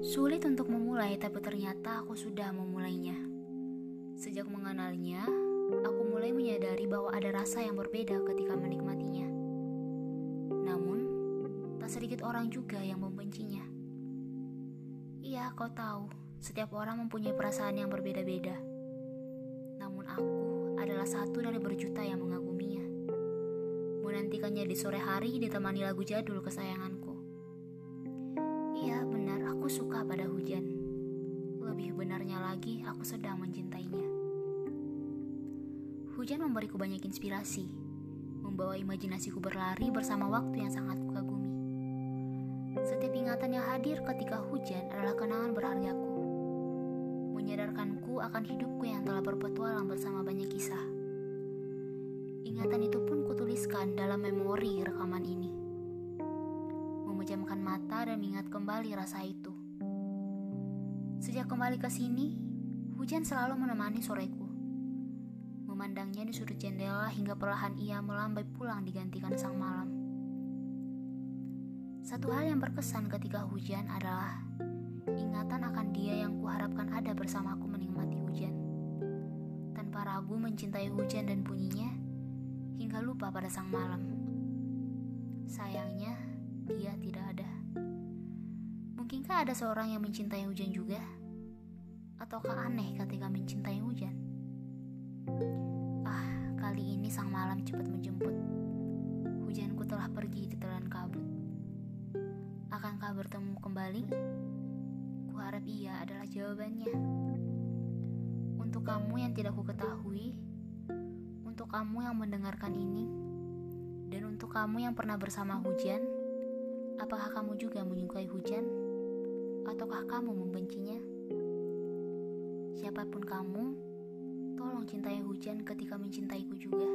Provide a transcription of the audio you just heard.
Sulit untuk memulai, tapi ternyata aku sudah memulainya. Sejak mengenalnya, aku mulai menyadari bahwa ada rasa yang berbeda ketika menikmatinya. Namun, tak sedikit orang juga yang membencinya. Iya, kau tahu, setiap orang mempunyai perasaan yang berbeda-beda. Namun aku adalah satu dari berjuta yang mengaguminya. Menantikannya di sore hari ditemani lagu jadul kesayanganku. Suka pada hujan. Lebih benarnya lagi, aku sedang mencintainya. Hujan memberiku banyak inspirasi, membawa imajinasiku berlari bersama waktu yang sangat kukagumi. Setiap ingatan yang hadir ketika hujan adalah kenangan berhargaku, menyadarkanku akan hidupku yang telah berpetualang bersama banyak kisah. Ingatan itu pun kutuliskan dalam memori rekaman ini memejamkan mata dan mengingat kembali rasa itu. Sejak kembali ke sini, hujan selalu menemani soreku. Memandangnya di sudut jendela hingga perlahan ia melambai pulang digantikan sang malam. Satu hal yang berkesan ketika hujan adalah ingatan akan dia yang kuharapkan ada bersamaku menikmati hujan. Tanpa ragu mencintai hujan dan bunyinya, hingga lupa pada sang malam. Mungkinkah ada seorang yang mencintai hujan juga? Ataukah aneh ketika mencintai hujan? Ah, kali ini sang malam cepat menjemput. Hujanku telah pergi di telan kabut. Akankah bertemu kembali? Kuharap iya adalah jawabannya. Untuk kamu yang tidak ku ketahui, untuk kamu yang mendengarkan ini, dan untuk kamu yang pernah bersama hujan, Apakah kamu juga menyukai hujan? Ataukah kamu membencinya? Siapa pun kamu, tolong cintai hujan ketika mencintaiku juga.